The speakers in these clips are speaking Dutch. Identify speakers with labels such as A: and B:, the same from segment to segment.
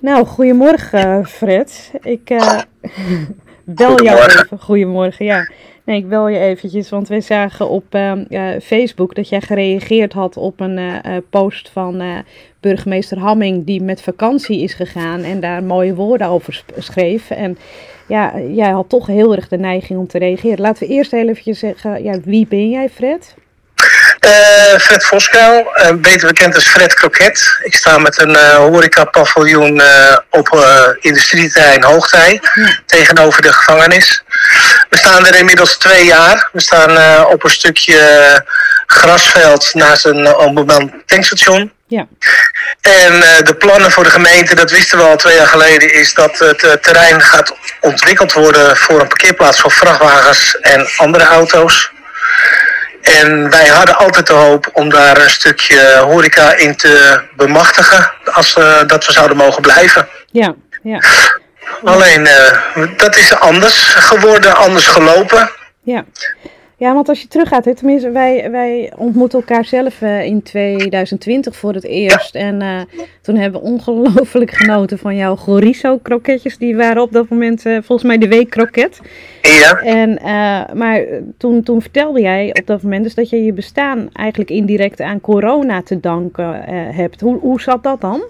A: Nou, goedemorgen Fred. Ik uh, bel jou even. Goedemorgen, ja. Nee, ik bel je eventjes, want wij zagen op uh, Facebook dat jij gereageerd had op een uh, post van burgemeester Hamming die met vakantie is gegaan en daar mooie woorden over schreef. En ja, jij had toch heel erg de neiging om te reageren. Laten we eerst even zeggen, ja, wie ben jij Fred?
B: Uh, Fred Voskuil, uh, beter bekend als Fred Kroket. Ik sta met een uh, horeca-paviljoen op industrieterrein Hoogtij, tegenover de gevangenis. We staan er inmiddels twee jaar. We staan op een stukje grasveld naast een onbemand tankstation. Ja. En de plannen voor de gemeente, dat wisten we al twee jaar geleden, is dat het terrein gaat ontwikkeld worden voor een parkeerplaats voor vrachtwagens en andere auto's. En wij hadden altijd de hoop om daar een stukje horeca in te bemachtigen, als uh, dat we zouden mogen blijven.
A: Ja, ja.
B: Alleen, uh, dat is anders geworden, anders gelopen.
A: Ja. Ja, want als je teruggaat, hè, tenminste, wij, wij ontmoeten elkaar zelf uh, in 2020 voor het eerst. En uh, toen hebben we ongelooflijk genoten van jouw Gorizo kroketjes. Die waren op dat moment uh, volgens mij de week kroket.
B: Ja.
A: En, maar toen, toen vertelde jij op dat moment dus dat je je bestaan eigenlijk indirect aan corona te danken hebt. Hoe, hoe zat dat dan?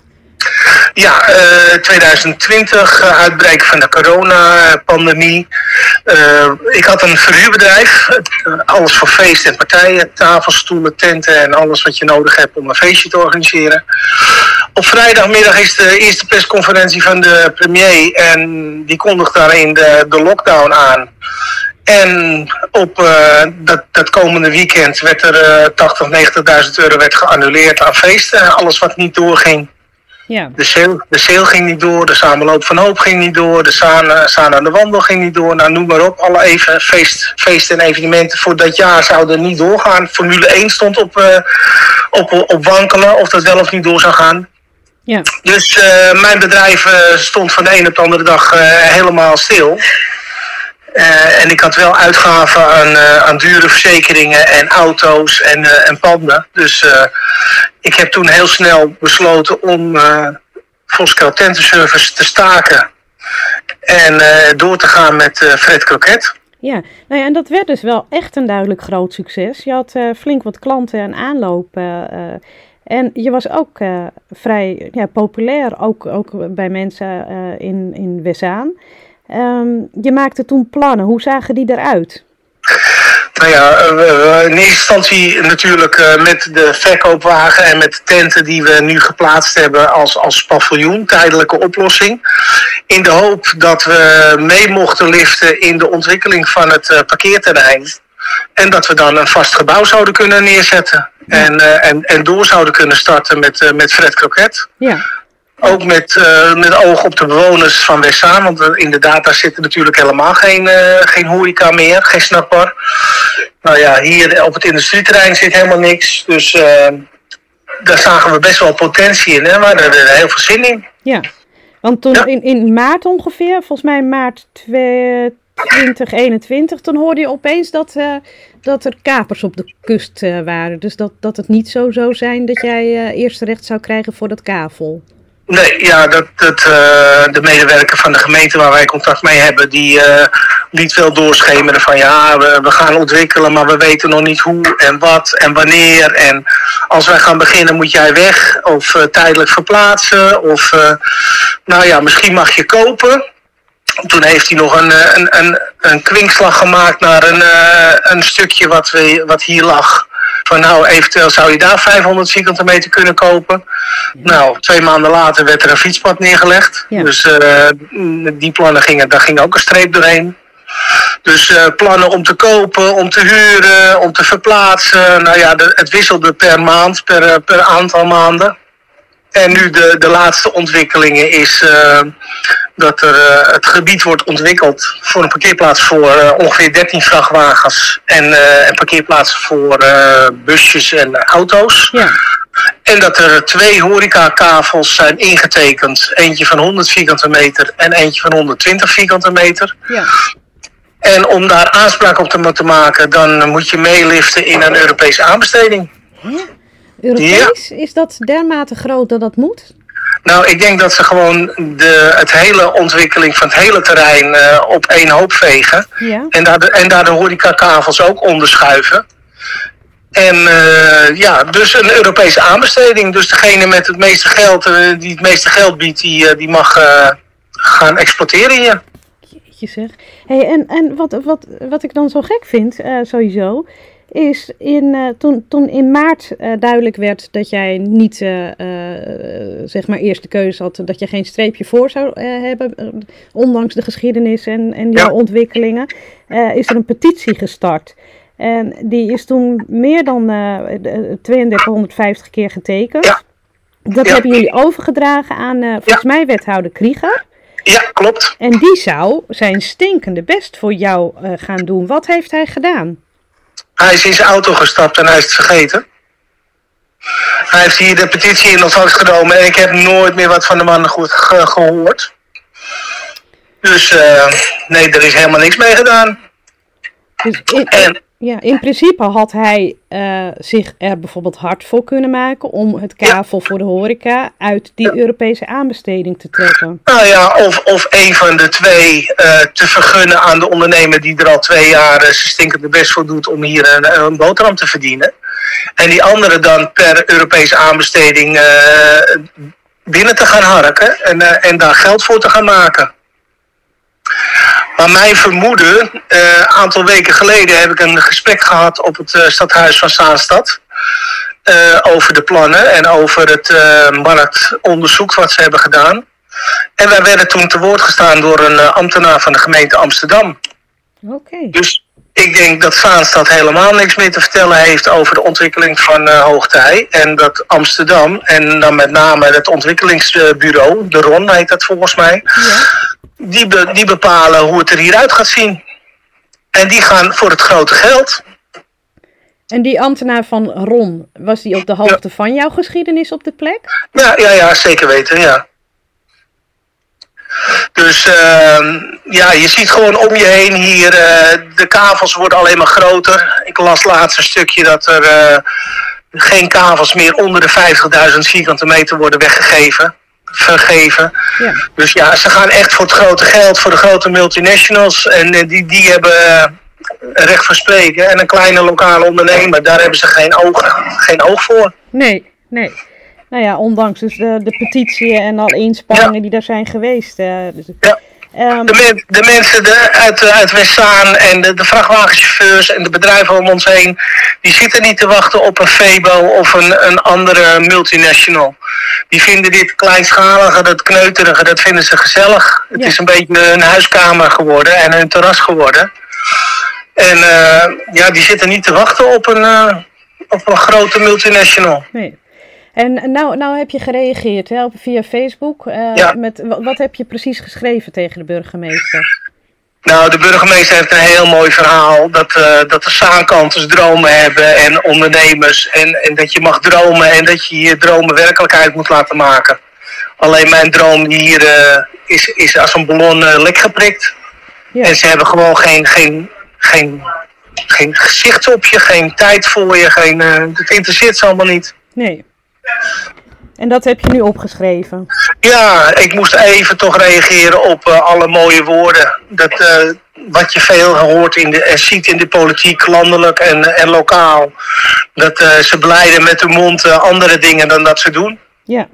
B: Ja, uh, 2020, uh, uitbreken van de coronapandemie. Uh, ik had een verhuurbedrijf, alles voor feesten en partijen, tafels, stoelen, tenten en alles wat je nodig hebt om een feestje te organiseren. Op vrijdagmiddag is de eerste persconferentie van de premier en die kondigt daarin de, de lockdown aan. En op dat, dat komende weekend werd er uh, 80, 90.000 euro werd geannuleerd aan feesten. Alles wat niet doorging. Ja. De, sale, de sale ging niet door, de samenloop van hoop ging niet door, de Saan, Saan aan de wandel ging niet door. Nou, noem maar op. Alle even feest, feesten en evenementen voor dat jaar zouden niet doorgaan. Formule 1 stond op, uh, op, op wankelen of dat wel of niet door zou gaan. Ja. Dus uh, mijn bedrijf uh, stond van de ene op de andere dag helemaal stil. Uh, en ik had wel uitgaven aan, uh, aan dure verzekeringen en auto's en, uh, en panden. Dus ik heb toen heel snel besloten om Voskel Tentenservice te staken. En door te gaan met Fred Kroket.
A: Ja, nou ja, en dat werd dus wel echt een duidelijk groot succes. Je had flink wat klanten en aanloop. en je was ook vrij ja, populair, ook, ook bij mensen in, in. Um, je maakte toen plannen. Hoe zagen die eruit?
B: Nou ja, in eerste instantie natuurlijk met de verkoopwagen en met de tenten die we nu geplaatst hebben als, als paviljoen, tijdelijke oplossing. In de hoop dat we mee mochten liften in de ontwikkeling van het parkeerterrein. En dat we dan een vast gebouw zouden kunnen neerzetten. En, en, en door zouden kunnen starten met, met Fred Kroket.
A: Ja.
B: Ook met, uh, met oog op de bewoners van Westzaan. Want uh, inderdaad, daar zitten natuurlijk helemaal geen, uh, geen horeca meer, geen snackbar. Nou ja, hier op het industrieterrein zit helemaal niks. Dus daar zagen we best wel potentie in. Hè? Maar er er heel veel zin in.
A: Ja, want toen ja. in, in maart ongeveer, volgens mij maart 2021, toen hoorde je opeens dat, dat er kapers op de kust waren. Dus dat, dat het niet zo zou zijn dat jij eerst recht zou krijgen voor dat kavel.
B: Nee, ja, dat, uh, de medewerker van de gemeente waar wij contact mee hebben, die uh, liet wel doorschemeren van ja, we, we gaan ontwikkelen, maar we weten nog niet hoe en wat en wanneer. En als wij gaan beginnen moet jij weg of uh, tijdelijk verplaatsen of nou ja, misschien mag je kopen. Toen heeft hij nog een, een, een, een kwinkslag gemaakt naar een, een stukje wat, we, wat hier lag van nou, eventueel zou je daar 500 vierkante meter kunnen kopen. Nou, twee maanden later werd er een fietspad neergelegd. Ja. Dus uh, die plannen gingen, daar ging ook een streep doorheen. Dus uh, plannen om te kopen, om te huren, om te verplaatsen. Nou ja, de, het wisselde per maand, per, per aantal maanden. En nu de, de laatste ontwikkelingen is uh, dat er uh, het gebied wordt ontwikkeld voor een parkeerplaats voor uh, ongeveer 13 vrachtwagens en, en parkeerplaatsen voor busjes en auto's.
A: Ja.
B: En dat er twee horecakavels zijn ingetekend. Eentje van 100 vierkante meter en eentje van 120 vierkante meter.
A: Ja.
B: En om daar aanspraak op te moeten maken, dan moet je meeliften in een Europese aanbesteding.
A: Ja. Europees? Ja. Is dat dermate groot dat dat moet?
B: Nou, ik denk dat ze gewoon de het hele ontwikkeling van het hele terrein uh, op één hoop vegen.
A: Ja.
B: En daar de, en daar de horecakavels ook onderschuiven. En uh, ja, dus een Europese aanbesteding. Dus degene met het meeste geld, uh, die het meeste geld biedt, die, die mag gaan exporteren hier.
A: Jeetje zeg. Hey, en en wat, wat, wat ik dan zo gek vind, sowieso, is in, uh, toen, toen in maart uh, duidelijk werd dat jij niet uh, zeg maar eerste keuze had, dat je geen streepje voor zou hebben, ondanks de geschiedenis en, en jouw ja. ontwikkelingen, is er een petitie gestart. En die is toen meer dan 3250 keer getekend.
B: Ja.
A: Dat
B: Ja.
A: hebben jullie overgedragen aan volgens mij wethouder Krieger.
B: Ja, klopt.
A: En die zou zijn stinkende best voor jou gaan doen. Wat heeft hij gedaan?
B: Hij is in zijn auto gestapt en hij is het vergeten. Hij heeft hier de petitie in ontvangst genomen en ik heb nooit meer wat van de man goed ge gehoord. Dus uh, nee, er is helemaal niks mee gedaan.
A: Dus in,
B: En
A: ja, in principe had hij uh, zich er bijvoorbeeld hard voor kunnen maken om het kavel voor de horeca uit die Europese aanbesteding te trekken.
B: nou ja, of, of een van de twee uh, te vergunnen aan de ondernemer die er al twee jaar uh, zijn stinkende best voor doet om hier een, een boterham te verdienen. En die andere dan per Europese aanbesteding uh, binnen te gaan harken en, en daar geld voor te gaan maken. Maar mijn vermoeden, een uh, aantal weken geleden heb ik een gesprek gehad op het uh, stadhuis van Zaanstad. Uh, over de plannen en over het marktonderzoek wat ze hebben gedaan. En wij werden toen te woord gestaan door een ambtenaar van de gemeente Amsterdam.
A: Okay.
B: Dus ik denk dat Zaanstad helemaal niks meer te vertellen heeft over de ontwikkeling van Hoogtij. En dat Amsterdam, en dan met name het ontwikkelingsbureau, de RON heet dat volgens mij.
A: Ja
B: die, be, die bepalen hoe het er hieruit gaat zien. En die gaan voor het grote geld.
A: En die ambtenaar van Ron, was die op de hoogte ja. van jouw geschiedenis op de plek?
B: Ja, ja, ja zeker weten, ja. Dus uh, ja, je ziet gewoon om je heen hier, uh, de kavels worden alleen maar groter. Ik las laatst een stukje dat er uh, geen kavels meer onder de 50.000 vierkante meter worden weggegeven vergeven.
A: Ja.
B: Dus ja, ze gaan echt voor het grote geld, voor de grote multinationals. En die, die hebben recht van spreken. En een kleine lokale ondernemer, daar hebben ze geen oog, geen oog voor.
A: Nee, nee. Nou ja, ondanks dus de, de petitie en al inspanningen ja. die daar zijn geweest. Uh, dus,
B: ja. Um, de, men, de, mensen de, uit, uit Westzaan en de, de, vrachtwagenchauffeurs en de bedrijven om ons heen, die zitten niet te wachten op een Febo of een, een andere multinational. Die vinden dit kleinschalige, dat kneuterige, dat vinden ze gezellig. Het
A: Ja.
B: is een beetje een huiskamer geworden en een terras geworden. En uh, ja, die zitten niet te wachten op een, uh, op een grote multinational.
A: Nee. En nou, nou heb je gereageerd hè, via Facebook. Uh,
B: Ja.
A: met, wat, heb je precies geschreven tegen de burgemeester?
B: Nou, de burgemeester heeft een heel mooi verhaal. Dat, uh, dat de zaankanters dromen hebben en ondernemers. En, en dat je mag dromen en dat je je dromen werkelijkheid moet laten maken. Alleen mijn droom hier uh, is, is als een ballon uh, lek geprikt.
A: Ja.
B: En ze hebben gewoon geen, geen, geen, geen gezicht op je, geen tijd voor je. Geen, het interesseert ze allemaal niet.
A: Nee. En dat heb je nu opgeschreven.
B: Ja, ik moest even toch reageren op uh, alle mooie woorden. Dat, uh, wat je veel hoort in de, en ziet in de politiek, landelijk en, en lokaal. Dat uh, ze beleiden met de mond andere dingen dan dat ze doen.
A: Ja.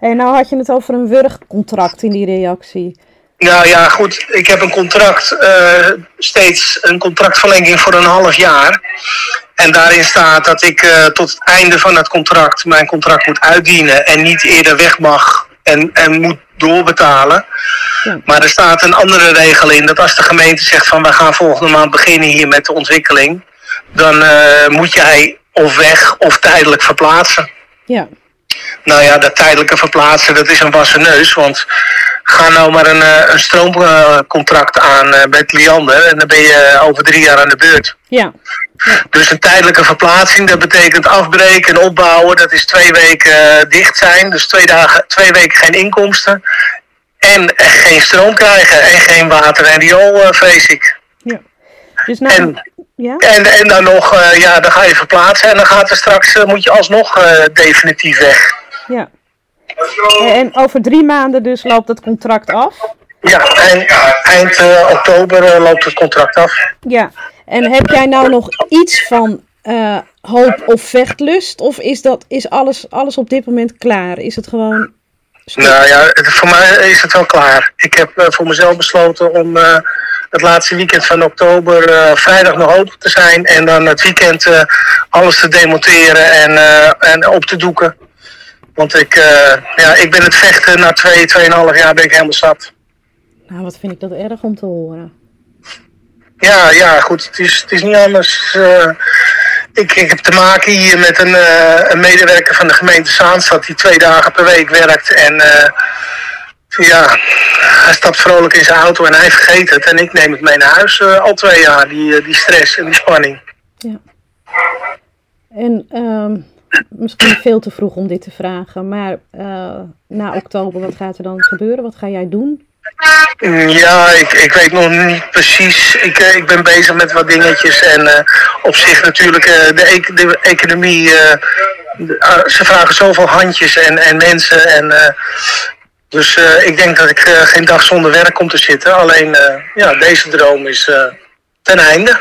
A: En nou had je het over een wurgcontract in die reactie.
B: Nou ja, goed. Ik heb een contract, steeds een contractverlenging voor een half jaar. En daarin staat dat ik uh, tot het einde van het contract mijn contract moet uitdienen en niet eerder weg mag en, en moet doorbetalen.
A: Ja.
B: Maar er staat een andere regel in dat als de gemeente zegt van we gaan volgende maand beginnen hier met de ontwikkeling, dan uh, moet jij of weg of tijdelijk verplaatsen.
A: Ja.
B: Nou ja, dat tijdelijke verplaatsen, dat is een wassen neus. Want ga nou maar een, een stroomcontract aan met Liander en dan ben je over drie jaar aan de beurt.
A: Ja.
B: Dus een tijdelijke verplaatsing, dat betekent afbreken en opbouwen. Dat is twee weken dicht zijn, dus twee, dagen, twee weken geen inkomsten. En geen stroom krijgen en geen water en riool, vrees ik.
A: Ja. Dus nou,
B: En,
A: ja?
B: en, en dan nog, uh, ja, dan ga je verplaatsen en dan gaat er straks, moet je alsnog uh, definitief weg.
A: Ja. En over drie maanden dus loopt het contract af?
B: Ja, eind, eind uh, oktober loopt het contract af.
A: Ja, en heb jij nou nog iets van uh, hoop of vechtlust? Of is, dat, is alles, alles op dit moment klaar? Is het gewoon.
B: Nou ja, voor mij is het wel klaar. Ik heb uh, voor mezelf besloten om uh, het laatste weekend van oktober vrijdag nog open te zijn. En dan het weekend alles te demonteren en, en op te doeken. Want ik, ja, ik ben het vechten na twee, tweeënhalf jaar ben ik helemaal zat.
A: Nou, wat vind ik dat erg om te horen.
B: Ja, ja, goed. Het is, het is niet anders. Uh, ik, heb te maken hier met een, uh, een medewerker van de gemeente Zaanstad die twee dagen per week werkt. En uh, ja, hij stapt vrolijk in zijn auto en hij vergeet het. En ik neem het mee naar huis al twee jaar, die, die stress en die spanning.
A: Ja. En um, misschien veel te vroeg om dit te vragen, maar na oktober, wat gaat er dan gebeuren? Wat ga jij doen?
B: Ja, ik, ik weet nog niet precies. Ik, uh, ik ben bezig met wat dingetjes. En uh, op zich natuurlijk uh, de, e de, economie. De, ze vragen zoveel handjes en, en mensen. En, dus ik denk dat ik geen dag zonder werk kom te zitten. Alleen ja, deze droom is ten einde.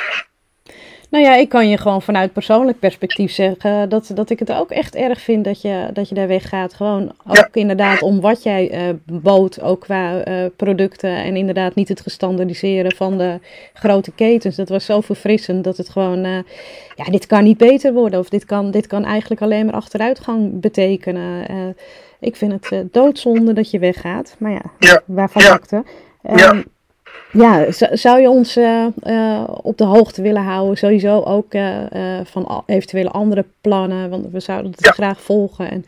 A: Nou ja, ik kan je gewoon vanuit persoonlijk perspectief zeggen dat, dat ik het ook echt erg vind dat je, dat je daar weggaat. Gewoon ook ja. inderdaad om wat jij uh, bood, ook qua uh, producten. En inderdaad niet het gestandardiseren van de grote ketens. Dat was zo verfrissend dat het gewoon, uh, ja, dit kan niet beter worden. Of dit kan, dit kan eigenlijk alleen maar achteruitgang betekenen. ik vind het doodzonde dat je weggaat. Maar ja,
B: ja.
A: waarvan
B: ja.
A: Um, ja, zou je ons uh, uh, op de hoogte willen houden? Sowieso ook uh, van eventuele andere plannen, want we zouden het
B: Ja.
A: graag volgen. En,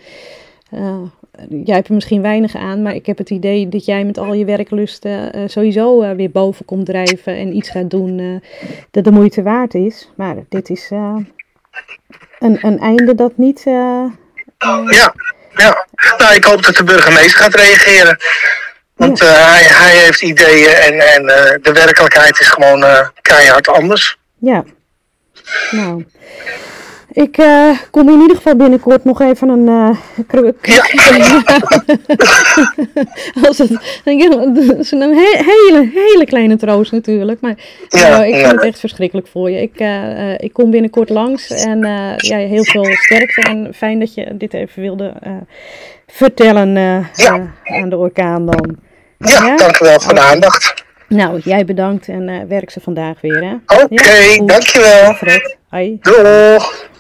A: jij hebt er misschien weinig aan, maar ik heb het idee dat jij met al je werklusten sowieso weer boven komt drijven en iets gaat doen dat de moeite waard is. Maar dit is een, een einde dat niet.
B: Ja, ja. Nou, ik hoop dat de burgemeester gaat reageren. Want uh, hij, hij heeft ideeën en, en uh, de werkelijkheid is gewoon uh, keihard anders.
A: Ja, nou. Ik uh, kom in ieder geval binnenkort nog even een uh,
B: Ja.
A: Als het, dat is een he hele, hele kleine troost natuurlijk. Maar
B: Ja,
A: uh, ik
B: ja.
A: vind het echt verschrikkelijk voor je. Ik, ik kom binnenkort langs en ja, heel veel sterkte. En fijn dat je dit even wilde vertellen aan de orkaan dan.
B: Ja,
A: Ja?
B: dank u wel voor de aandacht.
A: Nou, jij bedankt en werk ze vandaag weer hè.
B: Oké,
A: goed.
B: dankjewel.
A: Fred, hoi.
B: Doeg.